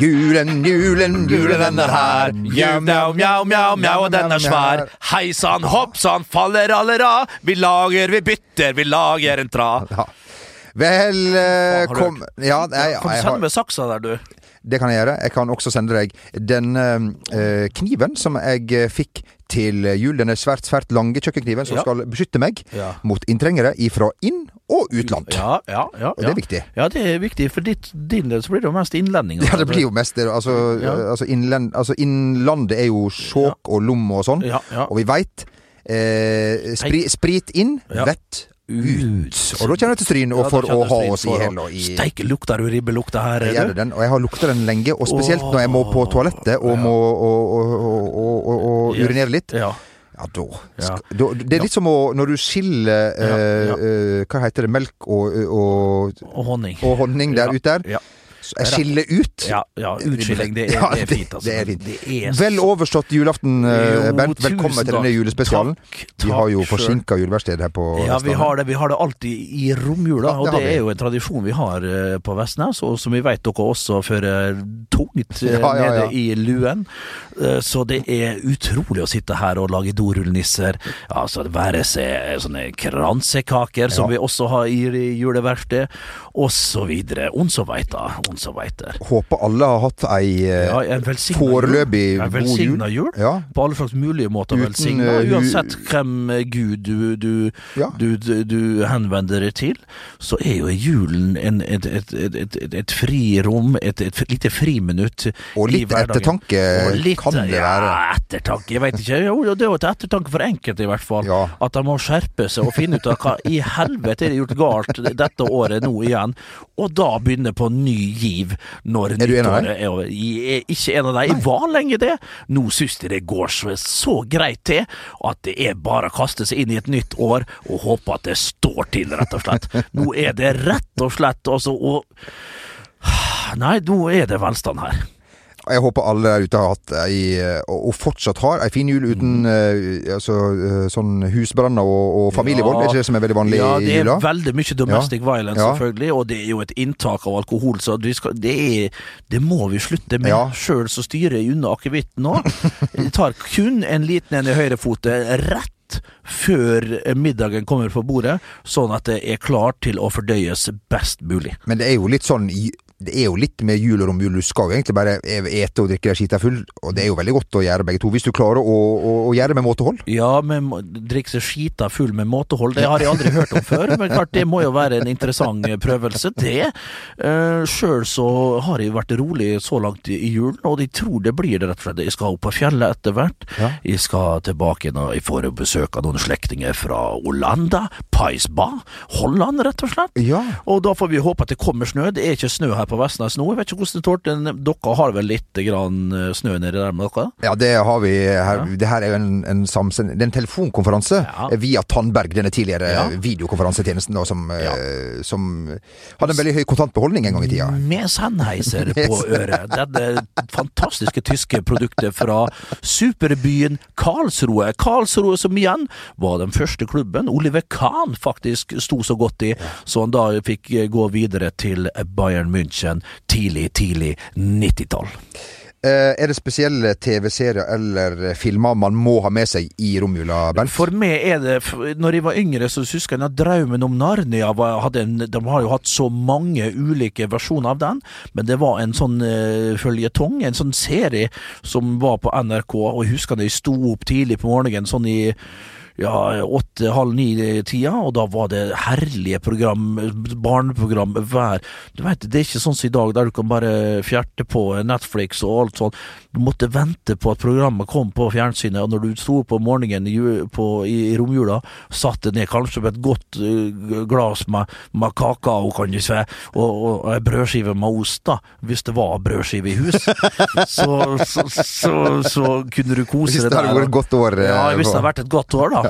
Julen, julen, julen den er her. Mjau, mjau, mjau, mjau, og den er svær. Hei sann, hopp sann, faller alle ra. Vi lager, vi bytter, vi lager en tra. Ja. Vel, eh, Har du kom Ja, jeg, Kan du jeg sende har, med saksa der, du? det kan jeg gjøre. Jeg kan også sende deg den eh, kniven som jeg eh, fikk til jul. Den er svært, svært lange kjøkkenkniven som Ja. skal beskytte meg Ja. mot inntrengere ifra inn- og utland. Ja, ja, ja. Og det er viktig. Ja, det er viktig, for ditt, din del så blir det jo mest innlendinger. Ja, det blir jo mest det. Altså, altså, innland, altså innlandet er jo sjåk og Lom og sånn. Ja, ja. Og vi veit eh, spri, Sprit inn, Ja. vett ut. Og da kjenner jeg til Stryn, og Ja, for å ha oss i hæla i Steike, lukter du ribbelukta her, Jeg gjør den, og jeg har lukta den lenge, og spesielt når jeg må på toalettet og må og, og, og, urinere litt. Ja. Ja, da, Ja. Det er litt som å Når du skiller eh, Ja, ja. eh, Hva heter det? Melk og, og, Og honning. og honning der ute der. Jeg skiller ut. ja, ja utskilling, det er, Ja, det er fint, altså. Det er fint. Det er Vel overstått julaften, eh, Jo, Bernt. Velkommen til denne julespesialen. Takk, Vi har jo takk forsinka juleverksted her på Ja, vi har det, vi har det alltid i romjula, Ja, det og det er jo en tradisjon vi har eh, på Vestnes, og som vi vet dere også fører tungt eh, nede i luen. Eh, Så det er utrolig å sitte her og lage dorullnisser. altså så det være seg sånne kransekaker, som vi også har i juleverksted, og så videre. On så som veit det. Håper alle har hatt ei eh, Ja, en foreløpig jul. En velsigna jul. Ja. På alle slags mulige måter velsigna, eh, uansett hvem eh, gud du, du Ja. du, du, henvender deg til, så er jo julen en, et, et, et, et, frirom, et, lite friminutt Og litt ettertanke litt, kan det være. Ja, ettertanke, jeg vet ikke. Jo, det er jo et ettertanke for enkelte, i hvert fall. At de må skjerpe seg og finne ut av hva i helvete er det gjort galt dette året nå igjen, og da begynne på ny giv når Er du en av nyttåret er over. Jeg er ikke en av dem. Jeg var lenge det. Nå syns jeg det går så, så greit til at det er bare å kaste seg inn i et nytt år og håpe at det står til, rett og slett. Nå er det rett og slett altså å Nei, nå er det velstand her. Jeg håper alle der ute har hatt ei, og fortsatt har, ei fin jul uten eh, altså, eh, sånn husbranner og, og familievold. Ja. Er ikke det som er veldig vanlig Ja, i det er veldig mye domestic violence, Ja. selvfølgelig, og det er jo et inntak av alkohol, så skal, det, er, det må vi slutte med. Ja. Sjøl så styrer jeg unna akevitten nå. Jeg tar kun en liten en i høyrefotet rett før middagen kommer på bordet, sånn at det er klart til å fordøyes best mulig. Men det er jo litt sånn det er jo litt med jul og romjul. Du skal jo egentlig bare e- ete og drikke deg skita full, og det er jo veldig godt å gjøre begge to, hvis du klarer å, å, å gjøre det med måtehold. Ja, men drikke seg skita full med måtehold, det har jeg aldri hørt om før. Men klart, det må jo være en interessant prøvelse, det. Uh, Sjøl så har jeg vært rolig så langt i i julen, og de tror det blir det rett og slett. Jeg skal opp på fjellet etter hvert. Ja. Jeg skal tilbake når jeg får besøk av noen slektninger fra Olanda, Paisba, Holland, rett og slett. Ja. Og da får vi håpe at det kommer snø. Det er ikke snø her på Vestnes nå. Jeg vet ikke hvordan det tålte. Dere har vel litt grann eh, snø nedi der med dere? Ja, det har vi her. Det her er jo en, en samsend... Det er en telefonkonferanse Ja. via Tandberg, denne tidligere Ja. videokonferansetjenesten, da, som, eh, som hadde en veldig høy kontantbeholdning en gang i tida. Med Sennheiser på øret. Dette fantastiske tyske produktet fra superbyen Karlsruhe. Karlsruhe som igjen var den første klubben Oliver Kahn faktisk sto så godt i, så han da fikk gå videre til Bayern München tidlig, tidlig 90-tall. Eh, er det spesielle TV-serier eller filmer man må ha med seg i romjula, Bent? For meg er det Når jeg var yngre, så husker jeg at drømmen om Narnia en, De har jo hatt så mange ulike versjoner av den, men det var en sånn uh, føljetong, en sånn serie som var på NRK, og jeg husker da jeg sto opp tidlig på morgenen, sånn i ja, åtte, halv ni-tida, og da var det herlige program, barneprogram hver Du vet, det er ikke sånn som i dag, der du kan bare fjerte på Netflix og alt sånt. Du måtte vente på at programmet kom på fjernsynet, og når du sto om morgenen i, på, i, i romjula, satte ned kanskje med et godt uh, glass med, med kakao, kan du si, og, og ei brødskive med ost, da, hvis det var brødskive i hus, så, så, så, så kunne du kose Hvis deg det hadde vært et godt år. eh, Ja, hvis det hadde vært et godt år, da.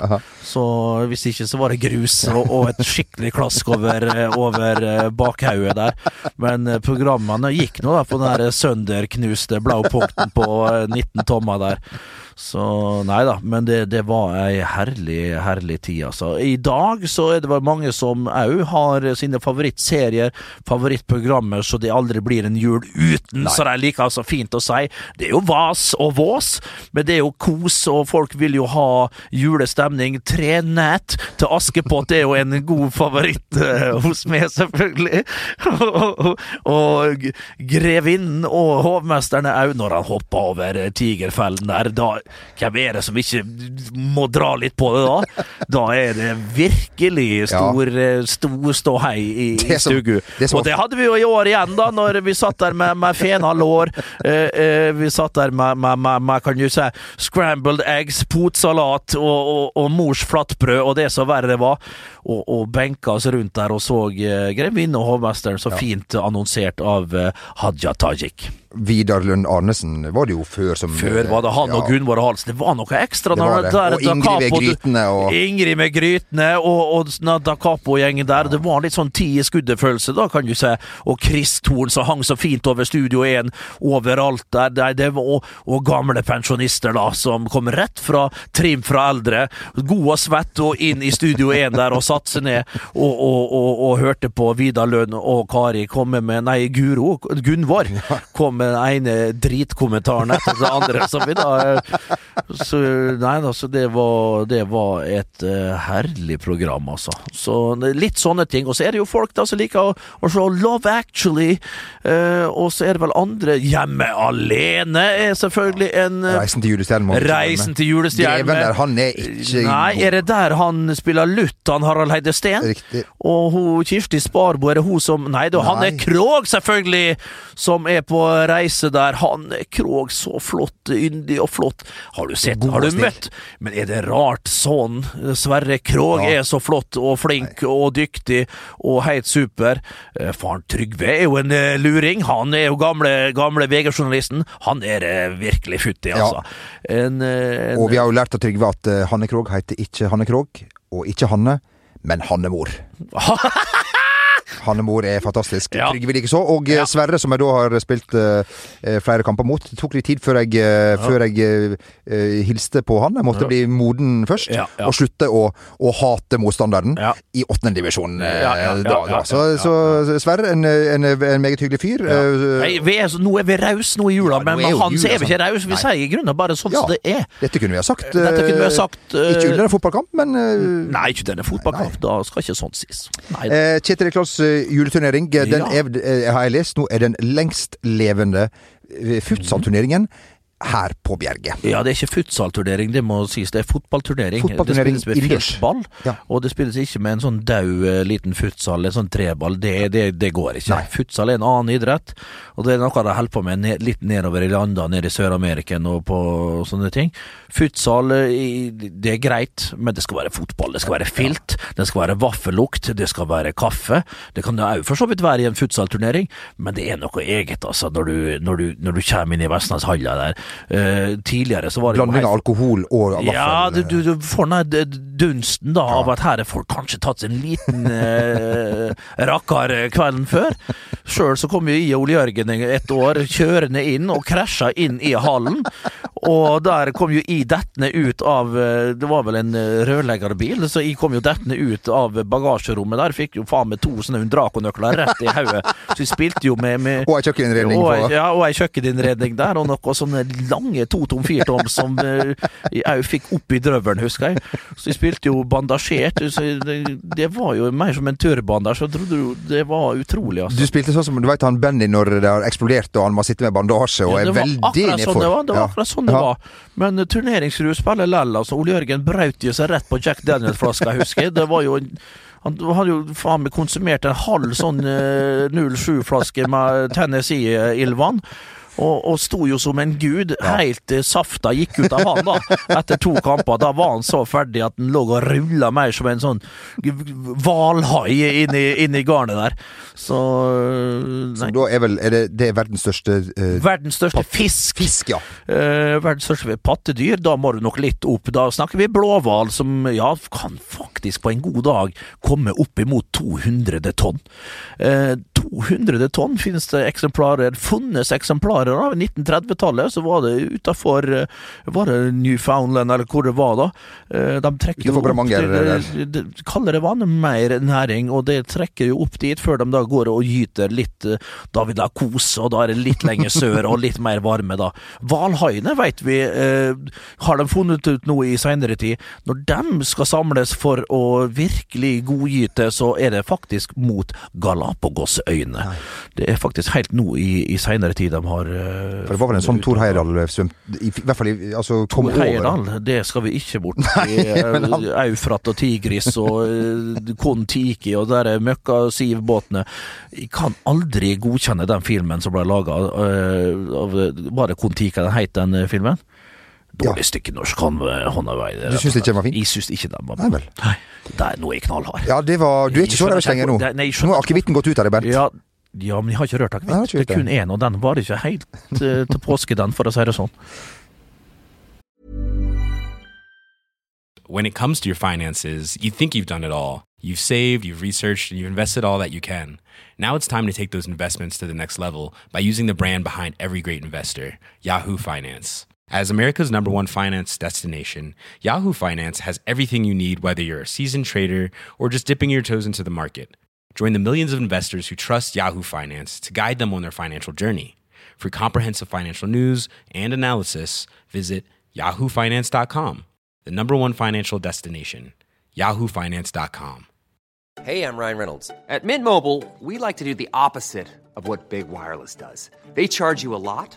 Så hvis ikke, så var det grus og, og et skikkelig klask over, over eh, bakhauget der. Men eh, programmene gikk nå da på den der sønderknuste blaupunkten på eh, 19 tommer der. Så nei da, men det, det var ei herlig, herlig tid, altså. I dag så er det vel mange som òg har sine favorittserier, favorittprogrammer, så det aldri blir en jul uten, så de liker altså fint å si. Det er jo vas og vås, men det er jo kos, og folk vil jo ha julestemning. Tre nett til Askepott er jo en god favoritt eh, hos meg, selvfølgelig. og, og grevinnen og hovmesteren òg, når han hopper over Tigerfellen der. Da, hvem er det som ikke må dra litt på det da? Da er det virkelig stor, ja. stor ståhei i, i stugu. Og det hadde vi jo i år igjen, da, når vi satt der med, med fena lår. Eh, eh, vi satt der med, med, med, med, kan du si, scrambled eggs, potsalat og, og, og mors flatbrød og det som verre var. Og, og benka oss rundt der og så eh, Grevinne og hovmesteren så ja. fint annonsert av eh, Hadia Tajik. Vidar Lund Arnesen var det jo før som Før var det han ja. og Gunvor Halsen. Det var noe ekstra. Det var det. Der, og Ingrid med grytene. Og... Ingrid med grytene og, og Da Capo-gjengen der. Ja. Det var litt sånn ti i skuddet-følelse, da, kan du si. Og Chris Thorn som hang så fint over Studio 1 overalt der. der det var, og, og, gamle pensjonister da, som kom rett fra trim fra eldre. God og svett og inn i Studio 1 der og satte seg ned og, og, hørte på Vidar Lund og Kari komme med Nei, Guro. Gunvor. kom med den ene dritkommentaren etter den andre. Så vi da så, Nei da, så det var, det var et uh, herlig program, altså. Så litt sånne ting. Og så er det jo folk da som liker å, å se Love Actually, uh, og så er det vel andre Hjemme alene er selvfølgelig en uh, Reisen til julestjernen. Reisen til julestjernen. Greven der, han er ikke Nei, er det der han spiller lutt, han Harald Heide Steen? Riktig. Og hun Kirsti Sparbo, er det hun som Nei da, han er Krog, selvfølgelig, som er på reise der. Han Krog, så flott, yndig og flott. Har du sett, har du møtt? Men er det rart sånn? Sverre Krog ja. er så flott og flink Nei. og dyktig og helt super. Eh, faren Trygve er jo en eh, luring. Han er jo gamle, gamle VG-journalisten. Han er eh, virkelig futtig, altså. Ja. En, en, og vi har jo lært av Trygve at Hanne Krog heter ikke Hanne Krog, og ikke Hanne, men Hannemor. Hannemor er fantastisk. Ja. Trygve likeså. Og eh, ja. Sverre, som jeg da har spilt uh, flere kamper mot. Det tok litt tid før jeg, uh, ja. før jeg uh, hilste på han. Jeg måtte bli moden først, og slutte å, å hate motstanderen i åttendedivisjon da. Så, så, Sverre, en, en, en, meget hyggelig fyr. Nei, er, nå er vi rause nå i jula, men med han så er vi ikke rause. Vi sier i grunnen bare sånn som det er. Dette kunne vi ha sagt. Dette kunne vi ha sagt ikke under en fotballkamp, men Nei, ikke under en fotballkamp. Da skal ikke sånt sies. Kjetil Klaus juleturnering. Den er, eh, har jeg lest nå er den lengstlevende futsalturneringen. futsalturneringen her på Bjerget. Ja, det er ikke futsalturnering, det må sies. Det er fotballturnering. fotballturnering det spilles med fjellball, ja. og det spilles ikke med en sånn daud eh, liten futsal, en sånn treball. Det, det, det går ikke. Nei. Futsal er en annen idrett, og det er noe de holder på med ned, litt nedover i landene, nede i Sør-Amerika og på sånne ting. Futsal, eh, det er greit, men det skal være fotball. Det skal være filt, det skal være vaffellukt, det skal være kaffe. Det kan det òg for så vidt være i en futsalturnering, men det er noe eget, altså, når du, når du, når du kommer inn i Vestlandshalla der. Uh, tidligere så var det Blanding av alkohol og vaffel? Ja, du, du, du får den dunsten da av at her har folk kanskje tatt seg en liten uh, rakkar kvelden før. Sjøl så kom jo i Ole Jørgen et år kjørende inn og krasja inn i hallen. Og der kom jo i dettende ut av eh, Det var vel en rørleggerbil, så jeg kom jo dettende ut av bagasjerommet der. Fikk jo faen meg to sånne Undraco-nøkler rett i hodet. Så vi spilte jo med, med Og ei kjøkkeninnredning på Ja, og ei kjøkkeninnredning der, og noe sånne lange to tom firtom som jeg òg fikk opp i drøvelen, husker jeg. Så jeg spilte jo bandasjert. Så det, det, var jo mer som en tørrbandasj. jeg det var utrolig, altså. Du spilte sånn som du vet han Benny når det har eksplodert og han må sitte med bandasje og ja, er veldig nedfor. Sånn det var, det var akkurat sånn det var. Men turneringsrus spiller lell, altså. Ole Jørgen brøt jo seg rett på Jack Daniel-flaska, husker jeg. Det var jo han hadde jo faen meg konsumert en halv sånn eh, 07-flaske med Tennessee-ildvann. Og, og sto jo som en gud. Ja. Helt uh, safta gikk ut av han da, etter to kamper. Da var han så ferdig at han lå og rulla mer som en sånn hvalhai inn, inn, i garnet der. Så, Nei. Så da er vel er det, det er verdens største eh, Verdens største fisk. Fisk, ja. verdens største pattedyr. Da må du nok litt opp. Da snakker vi blåhval, som ja, kan faktisk på en god dag komme opp imot 200 tonn. 200 tonn finnes det eksemplarer, funnes eksemplarer av. 1930-tallet så var det utafor Var det Newfoundland, eller hvor det var da? De trekker jo opp til det vannet mer næring, og det trekker jo opp dit før de da går og gyter litt Da vil de kose, kos, og da er det litt lenger sør og litt mer varme, da. Hvalhaiene veit vi, har de funnet ut nå i seinere tid. Når de skal samles for å virkelig godgyte, så er det faktisk mot Galapagosøyene. Det er faktisk helt nå i, i seinere tid de har uh, For Det var vel en sånn Tor Heyerdahl i, hvert fall altså, kom Tor Heyerdahl, det skal vi ikke bort til. uh, Eufrat og Tigris og Kon-Tiki og der møkka-Siv-båtene. Jeg kan aldri godkjenne den filmen som ble laga av Var det Kon-Tiki den het, den filmen? Dårlig ja. stykke norsk håndarbeid. Du syns ikke den var fin? Jeg syns ikke den var Nei vel. Nei, det er noe jeg knallhard. Ja, det var Du er ikke så raus lenger nå? Nei, nå har akevitten gått ut av deg, Bernt. Ja, ja, men jeg har ikke rørt akevitt. Det er kun én, og den var ikke helt uh, til påske, den, for å si det sånn. When it comes to your finances, you think you've done it all. You've saved, you've researched, and you've invested all that you can. Now it's time to take those investments to the next level by using the brand behind every great investor, Yahoo Finance. As America's number one finance destination, Yahoo Finance has everything you need, whether you're a seasoned trader or just dipping your toes into the market. Join the millions of investors who trust Yahoo Finance to guide them on their financial journey. For comprehensive financial news and analysis, visit yahoofinance.com, the number one financial destination, yahoofinance.com. Hey, I'm Ryan Reynolds. At Mint Mobile, we like to do the opposite of what Big Wireless does. They charge you a lot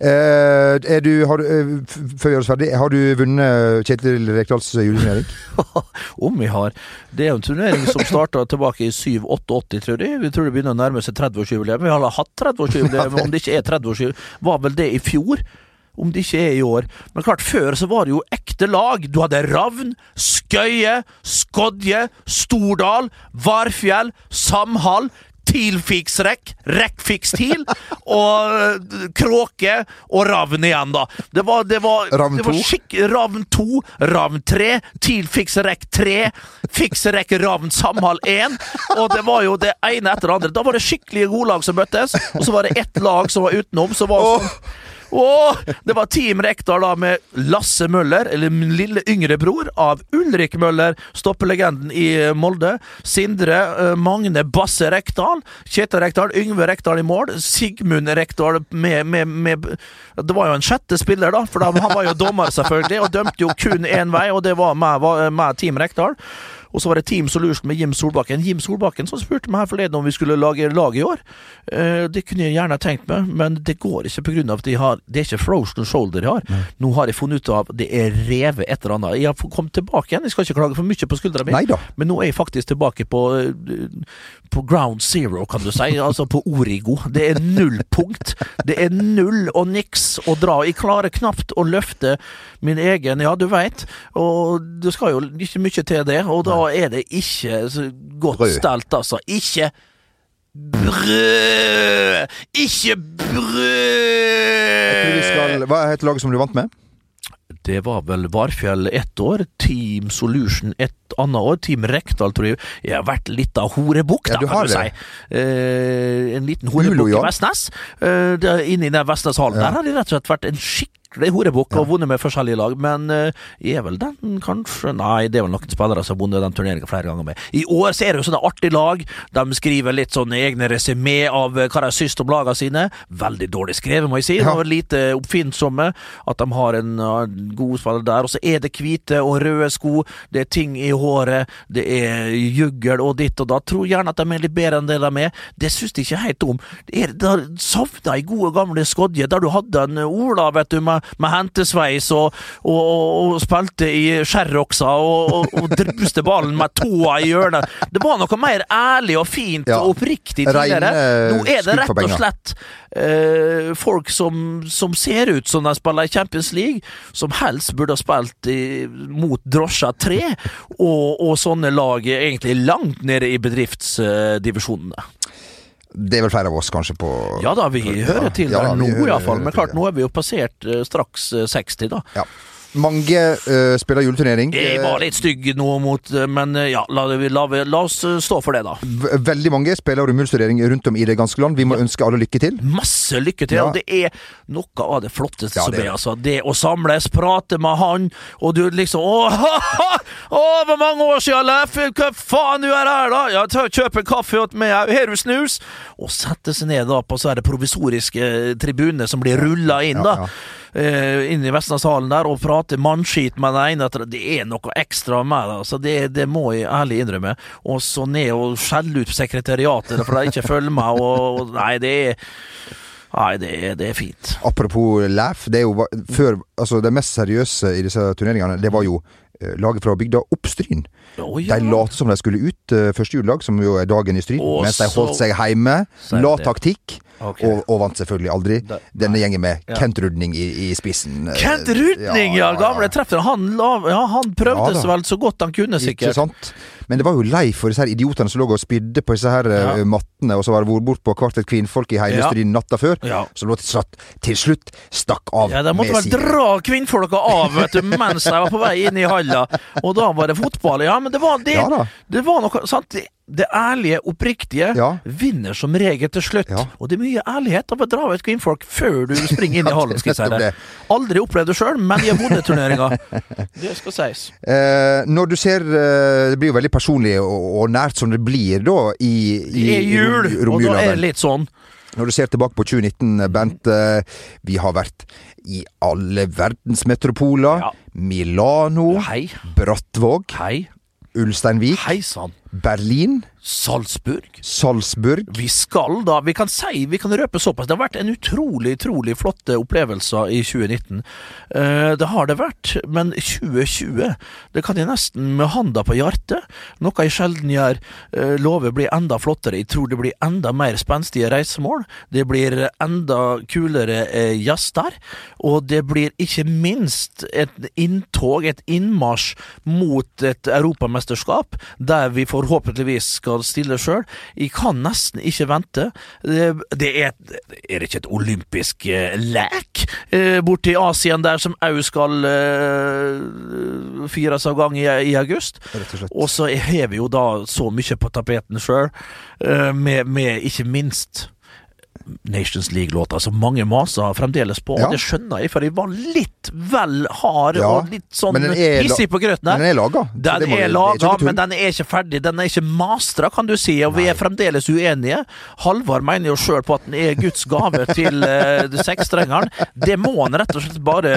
Er du, har, uh, før vi gjør oss ferdig, har du vunnet Kjetil Rekdals juleturnering? Om vi har. Det er jo en turnering som starta tilbake i 7-88, tror jeg. Vi tror det begynner å nærme seg 30-årsjubileum. Vi har hatt 30-årsjubileum, om det ikke er 30-årsjubileum. Var vel det i fjor? Om det ikke er i år. Men klart, før så var det jo ekte lag. Du hadde Ravn, Skøye, Skodje, Stordal, Varfjell, Samhall. TIL-fiks-rekk, rekk-fiks-TIL, og eh, Kråke og Ravn igjen, da. Det var, det var, Ravn 2? Skikk, Ravn 2, Ravn 3, TIL-fiks-rekk 3, fiks-rekk Ravn Samhold 1, og det var jo det ene etter det andre. Da var det skikkelige godlag som møttes, og så var det ett lag som var utenom, så var sånn Åh, det var Team Rekdal da med Lasse Møller, eller min lille yngre bror av Ulrik Møller, stoppelegenden i eh, Molde. Sindre uh, Magne Basse Rekdal. Kjetil Rekdal, Yngve Rekdal i mål. Sigmund Rekdal med, med, med, Det var jo en sjette spiller, da, for han var jo dommer, selvfølgelig, og dømte jo kun én vei, og det var med Team Rekdal. Og så var det Team Solution med Jim Solbakken. Jim Solbakken som spurte meg her forleden om vi skulle lage lag i år. Eh, det kunne jeg gjerne tenkt meg, men det går ikke pga. at de har, det er ikke frozen shoulder jeg har. Nei. Nå har jeg funnet ut av det er revet et eller annet. Jeg har kommet tilbake igjen, jeg skal ikke klage for mye på skuldra mi, men nå er jeg faktisk tilbake på, på ground zero, kan du si. Altså på Origo. Det er null punkt. Det er null og niks å dra. Jeg klarer knapt å løfte min egen, ja du veit, og det skal jo ikke mye til det. og da er det ikke så godt brød. stelt, altså. Ikke brød! Ikke brød! Skal, hva heter laget som du vant med? Det var vel Varfjell ett år, Team Solution et annet år, Team Rekdal tror jeg Jeg har vært litt av horebukk, Ja, da, du kan du si. Eh, en liten horebukk i Vestnes. Eh, inni den Vestneshallen Ja. der har de rett og slett vært en skikkelig horebukk og vunnet med forskjellige lag, men uh, er vel den kanskje Nei, det er vel noen spillere som har vunnet den turneringa flere ganger med. I år så er det jo sånne artige lag. De skriver litt sånne egne resymé av eh, hva de syns om lagene sine. Veldig dårlig skrevet, må jeg si. Ja. Lite oppfinnsomme. At de har en uh, god spiller der. Og så er det hvite og røde sko, det er ting i håret, det er juggel og ditt og da. Tror gjerne at de er litt bedre enn det de er. Det syns de ikke helt om. Det er, det savna gode gamle Skodje, der du hadde en Ola vet du, med, med hentesveis og, og, og, spilte i Sherroxa og, og, og druste ballen med tåa i hjørnet. Det var noe mer ærlig og fint Ja. og oppriktig tidligere. Nå er det rett og slett eh, folk som, som ser ut som de spiller i Champions League, som helst burde ha spilt i, mot Drosja 3, og, sånne lag egentlig langt nede i bedriftsdivisjonene. Det er vel flere av oss kanskje på Ja da, vi hører til Ja, der vi nå iallfall, men klart nå er vi jo passert eh, straks eh, 60, da. Ja. Mange uh, spiller juleturnering. Jeg var litt stygg nå mot eh, Men eh, ja, la, la, la, la oss stå for det, da. V- Veldig mange spiller romjulsturnering rundt om i det ganske land. Vi må ønske alle lykke til. Masse lykke til, Ja. og det er noe av det flotteste Ja, som det er. er det. Altså. Det å samles, prate med han, og du liksom Å, hvor mange år siden, Leif! Hva faen du er her, da? Ja, kjøp en kaffe åt meg, har du snus? Og sette seg ned da på så er det provisoriske tribunene som blir rulla inn, Ja, da. Eh, inn i Vestlandshallen der og prate mannskit med den ene etter Det er noe ekstra med det, altså. Det, det må jeg ærlig innrømme. Og så ned og skjelle ut sekretariatet for de ikke følger med, og, og Nei, det er Nei, det det er fint. Apropos LAF, det er jo før Altså, det mest seriøse i disse turneringene, det var jo laget fra bygda Oppstryn. Oh, ja. De lot som de skulle ut uh, første juledag, som jo er dagen i Stryn, oh, mens de holdt seg hjemme, la taktikk, Okay. og, og vant selvfølgelig aldri. Da- Denne gjengen med Ja. Kent Rudning i, i spissen. eh, Kent Rudning, ja! Gamle treffer. Han, ja, han prøvde Ja, vel så godt han kunne, Ikke sikkert. sant? Men det var jo lei for disse her idiotene som lå og spydde på disse her eh, Ja. mattene, og så var det vært bort på hvert et kvinnfolk i hele Ja. Natta før. Ja. som lå til slutt, til slutt stakk av Ja, De måtte vel dra kvinnfolka av vet du, mens de var på vei inn i halla, og da var det fotball. Ja, men det var det. Ja. Det var noe sant? Det, ærlige, oppriktige, Ja. vinner som regel til slutt. Ja. Og det er mye ærlighet av å dra ut kvinnfolk før du springer inn i hallen. skal jeg si det. Aldri opplevd det sjøl, men jeg har vunnet turneringa. Det skal sies. Eh, når du ser eh, Det blir jo veldig personlig og, og nært som det blir da i, i Det er jul, rom- og da er det litt sånn. Når du ser tilbake på 2019, Bent. eh, vi har vært i alle verdens metropoler. Ja. Milano, Hei, Brattvåg, hei, Ulsteinvik, hei sann. Berlin, Salzburg. Salzburg. Vi skal da, vi kan si, vi kan røpe såpass, det har vært en utrolig, utrolig flotte opplevelser i 2019. Eh, det har det vært, men 2020, det kan jeg nesten med handa på hjertet, noe jeg sjelden gjør, love blir enda flottere. Jeg tror det blir enda mer spenstige reisemål, det blir enda kulere eh, gjester, og det blir ikke minst et inntog, et innmarsj mot et europamesterskap, der vi forhåpentligvis skal stille sjøl. Jeg kan nesten ikke vente. Det, det er, er det ikke et olympisk eh, lek eh, borti Asien der som òg skal eh, fires av gang i, i august? Og. Og så har vi jo da så mye på tapeten sjøl, med, med ikke minst Nations League-låta som mange maser fremdeles på. Ja. og Det skjønner jeg, for jeg var litt vel hard Ja, og litt sånn hissig på grøten Men den er laga. Den må- er laga, men den er ikke ferdig. Den er ikke mastra, kan du si, og vi er fremdeles uenige. Halvard mener jo sjøl på at den er Guds gave til uh, sekstrengeren. Det må han rett og slett bare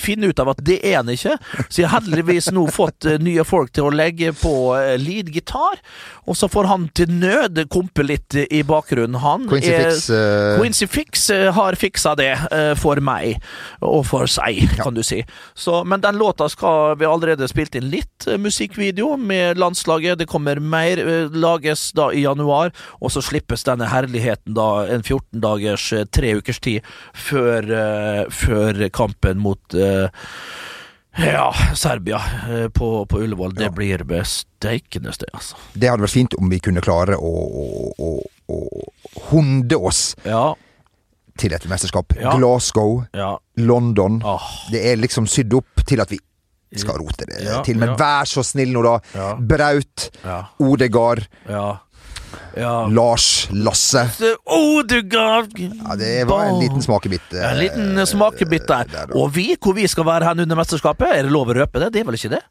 finne ut av at det er han ikke. Så jeg har heldigvis nå fått uh, nye folk til å legge på uh, lead-gitar, og så får han til nød kompe litt eh, i bakgrunnen. Han Quincy Fix, eh, Quincy Fix eh, har fiksa det eh, for meg, og for seg, kan du si. Så, men den låta skal vi allerede spilt inn litt eh, musikkvideo med landslaget. Det kommer mer, eh, lages da i januar, og så slippes denne herligheten da en 14 dagers, eh, tre ukers tid før, eh, før kampen mot eh, ja, Serbia eh, på, på Ullevål. Det blir besteikende sted, altså. Det hadde vært fint om vi kunne klare å, å, å, å hunde oss Ja. til et mesterskap. Ja. Glasgow, Ja. London. Oh. Det er liksom sydd opp til at vi skal rote det Ja, til. Men ja. vær så snill nå, da. Ja. Braut, Ja. Odegaard, Ja. Ja. Lars, Lasse. Odegaard Ja, det var en liten smakebit. eh, En liten smakebit der. der. Og vi, hvor vi skal være hen under mesterskapet, er det lov å røpe det? Det er vel ikke det?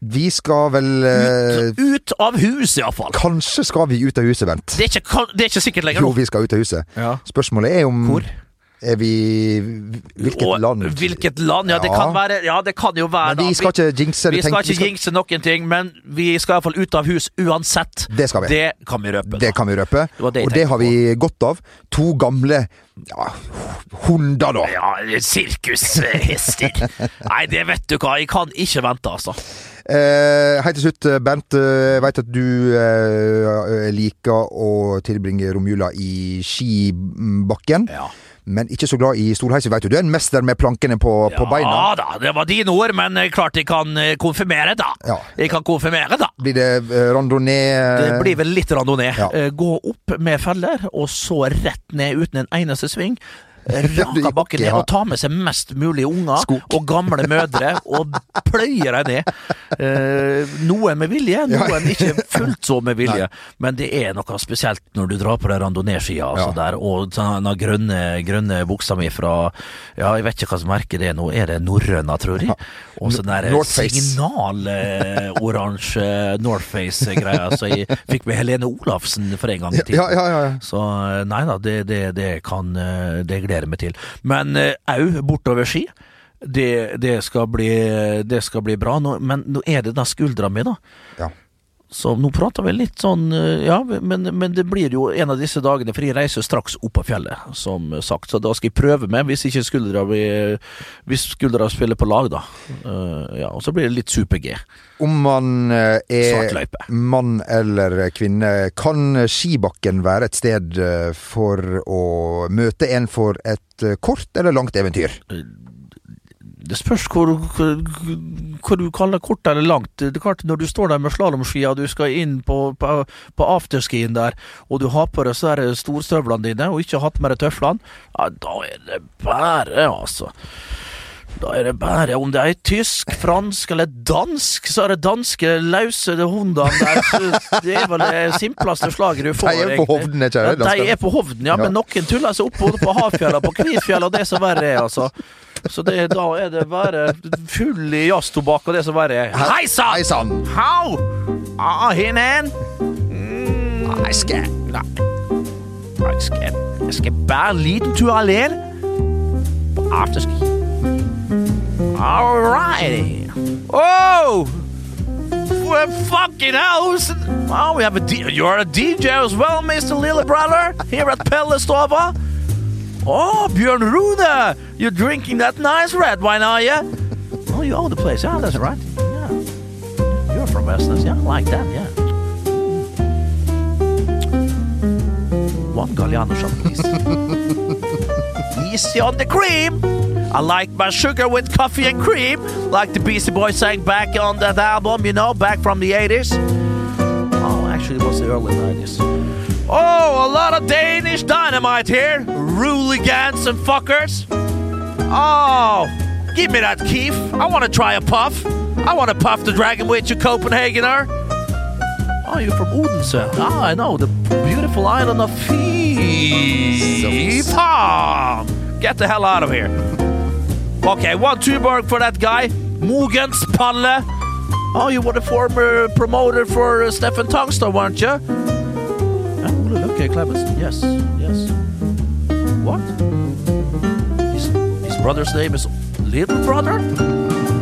Vi skal vel uh, Ut, ut av huset, iallfall. Kanskje skal vi ut av huset, Bent. Det er ikke, det er ikke sikkert lenger Jo, vi skal ut av huset. Ja. Spørsmålet er om Hvor? Er vi Hvilket Og land? Hvilket land? Ja, det kan være Ja, det kan jo være Men vi da. skal ikke jinxe Vi skal ikke jinxe noen ting, men vi skal iallfall ut av hus uansett. Det skal vi. Det kan vi røpe. da. Det kan vi røpe. det det og det har vi godt av. To gamle ja, hunder, da. Ja, sirkushester. Nei, det vet du hva, jeg kan ikke vente, altså. Eh, Helt til slutt, Bent. eh, Jeg vet at du eh, liker å tilbringe romjula i skibakken. Ja. Men ikke så glad i stolheis. Vet du, du er en mester med plankene på, på beina. Ja da, det var dine ord, men klart jeg kan eh, konfirmere, da. Ja. Jeg kan konfirmere, da. Blir det eh, randonee? Det blir vel litt randonee. Ja. Eh, Gå opp med feller, og så rett ned uten en eneste sving. Raka bakken ned og ta med seg mest mulig unger Skok. og gamle mødre og pløye dem ned. Eh, noen med vilje, noen ikke fullt så med vilje. Men det er noe spesielt når du drar på de randoneeskia altså Ja. der, og denne grønne, grønne buksa mi fra Ja, jeg vet ikke hva som merker det nå. Er det norrøna, tror jeg? Og sånn der signaloransje signal-oransje Northface-greia som jeg fikk med Helene Olafsen for en gang i tiden. Ja, ja, ja. Så nei da, det, det, det kan eh, Det gleder jeg meg til. Men òg au, bortover ski. Det, det, skal bli, det skal bli bra. Nå, men nå er det den skuldra mi, da. Ja. Så nå prater vi litt sånn eh, Ja, men, men det blir jo en av disse dagene, for jeg reiser straks opp på fjellet, som sagt. Så da skal jeg prøve meg, hvis ikke skuldra blir Hvis skuldra spiller på lag, da. Uh, ja, og så blir det litt super-G. Om man eh, er mann eller kvinne, kan skibakken være et sted for å møte en for et kort eller langt eventyr? Det spørs hvor, hvor du kaller kort eller langt. Det er klart Når du står der med slalåmskia, du skal inn på, på, på afterskien der, og du har på deg storstøvlene dine, og ikke har hatt med deg tøflene, ja, da er det bare, altså. Da er det bare Om det er tysk, fransk eller dansk, så er det danske løse hundene der. Det er vel det simpleste slaget du får. De er på. Hovden, ikke sant? Ja, de er på Hovden, ja, Ja. men noen tuller seg opp både på Hafjella, på Kvitfjella og det som verre er, altså. Så det, da er det bare full i jazztobakk og det som verre er. Hei sann! Hau! Ah, hinnen! Mm, Nei, skal Nei. Jeg skal, jeg skal bare en liten tur alene på afterski. All righty. Oh! We're fucking house. Oh, we have a D- you're a DJ as well, Mr. Little Brother, here at Pellestova. Oh, Björn Rune, you're drinking that nice red wine, are you? Oh, you own the place. Yeah, that's right. Yeah. You're from Westlands. Yeah, I like that. Yeah. One Galliano shot, please. Easy on the cream. I like my sugar with coffee and cream, like the Beastie Boys sang back on that album, you know, back from the 80s. Oh, actually, it was the early 90s. Oh, a lot of Danish dynamite here. Rooligans and fuckers. Oh, give me that Keef. I want to try a puff. I want to puff the dragon with you, Copenhagener. Oh, you're from Odense. Ah, I know. The beautiful island of Fifam. Get the hell out of here. Okay, one Tuborg for that guy. Mogens Palle. Oh, you were the former promoter for uh, Stefan Tungstad, weren't you? Oh, okay, Clemens. Yes, yes. What? His, his brother's name is Little Brother?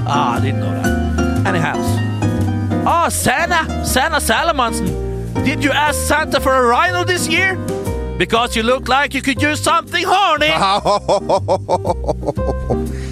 Ah, I didn't know that. Anyhow. Oh, Santa! Santa Salamonson! Did you ask Santa for a rhino this year? Because you look like you could use something horny!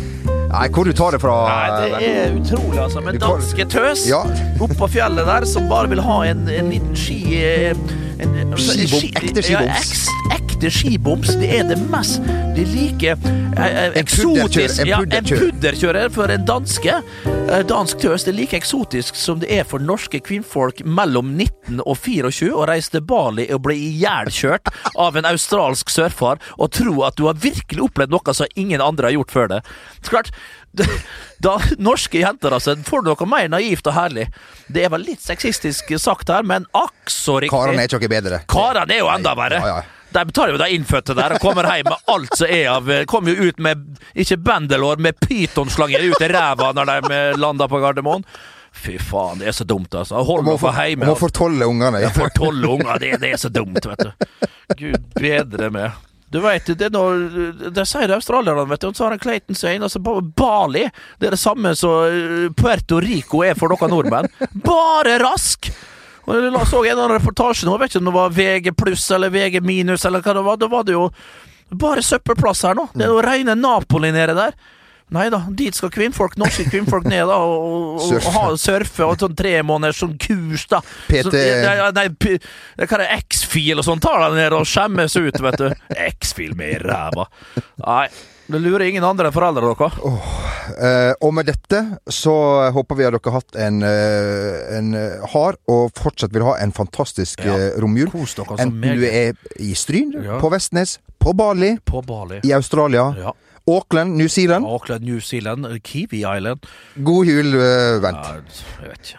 Nei, hvor du tar det fra? Nei, det er utrolig, altså. Men danske tøs Ja. oppe på fjellet der som bare vil ha en, en liten ski... eh, En, en, Skibom, ski- ekte Ja, skiboms. ekst, hvite skiboms, det er det mest Det er like eh, eksotisk En pudderkjører En pudderkjører for en danske. Eh, Dansk tøs det er like eksotisk som det er for norske kvinnfolk mellom 19 og 24 å reise til Bali og bli ihjelkjørt av en australsk surfer og tro at du har virkelig opplevd noe som ingen andre har gjort før det. Så klart, da norske jenter, altså, får du noe mer naivt og herlig. Det er vel litt sexistisk sagt her, men akk så riktig. Karene er ikke noe bedre. Karene er jo enda verre. Ja, ja. De tar jo de innfødte der og kommer hjem med alt som er av Kommer jo ut med ikke bendelår, med pytonslanger ut i ræva når de lander på Gardermoen. Fy faen, det er så dumt, altså. Hold meg for hjemme. må fortolle ungene. Ja, får tolv unger, det, det er så dumt, vet du. Gud bedre meg. Du vet, det når Det sier australierne, vet du. Og så har han Clayton Sane. Altså, Bali det er det samme som eh, Puerto Rico er for dere nordmenn. Bare rask! Og Jeg så en annen reportasje nå, vet ikke om det var VG pluss eller VG minus eller hva det var. Da var det jo bare søppelplass her nå. Det er jo reine Napoli nede der. Nei da, dit skal kvinnfolk, norske kvinnfolk ned da og, og, og, ha surfe og sånn tre måneders sånn kurs, da. PT. Så, ja, nei, p- hva er det, X-fil og sånn, tar deg ned og skjemmes ut, vet du. X-fil med i ræva. Nei, det lurer ingen andre enn foreldre dere. Eh, og med dette så håper vi at dere har hatt en, eh, en hard har, og fortsatt vil ha en fantastisk Ja. eh, romjul. Kos dere så Enten du er i Stryn, Ja. på Vestnes, på Bali, På Bali. i Australia, Ja. Auckland, New Zealand. Auckland, New Zealand, Kiwi Island. God jul, uh, vent. Ja, jeg vet ikke.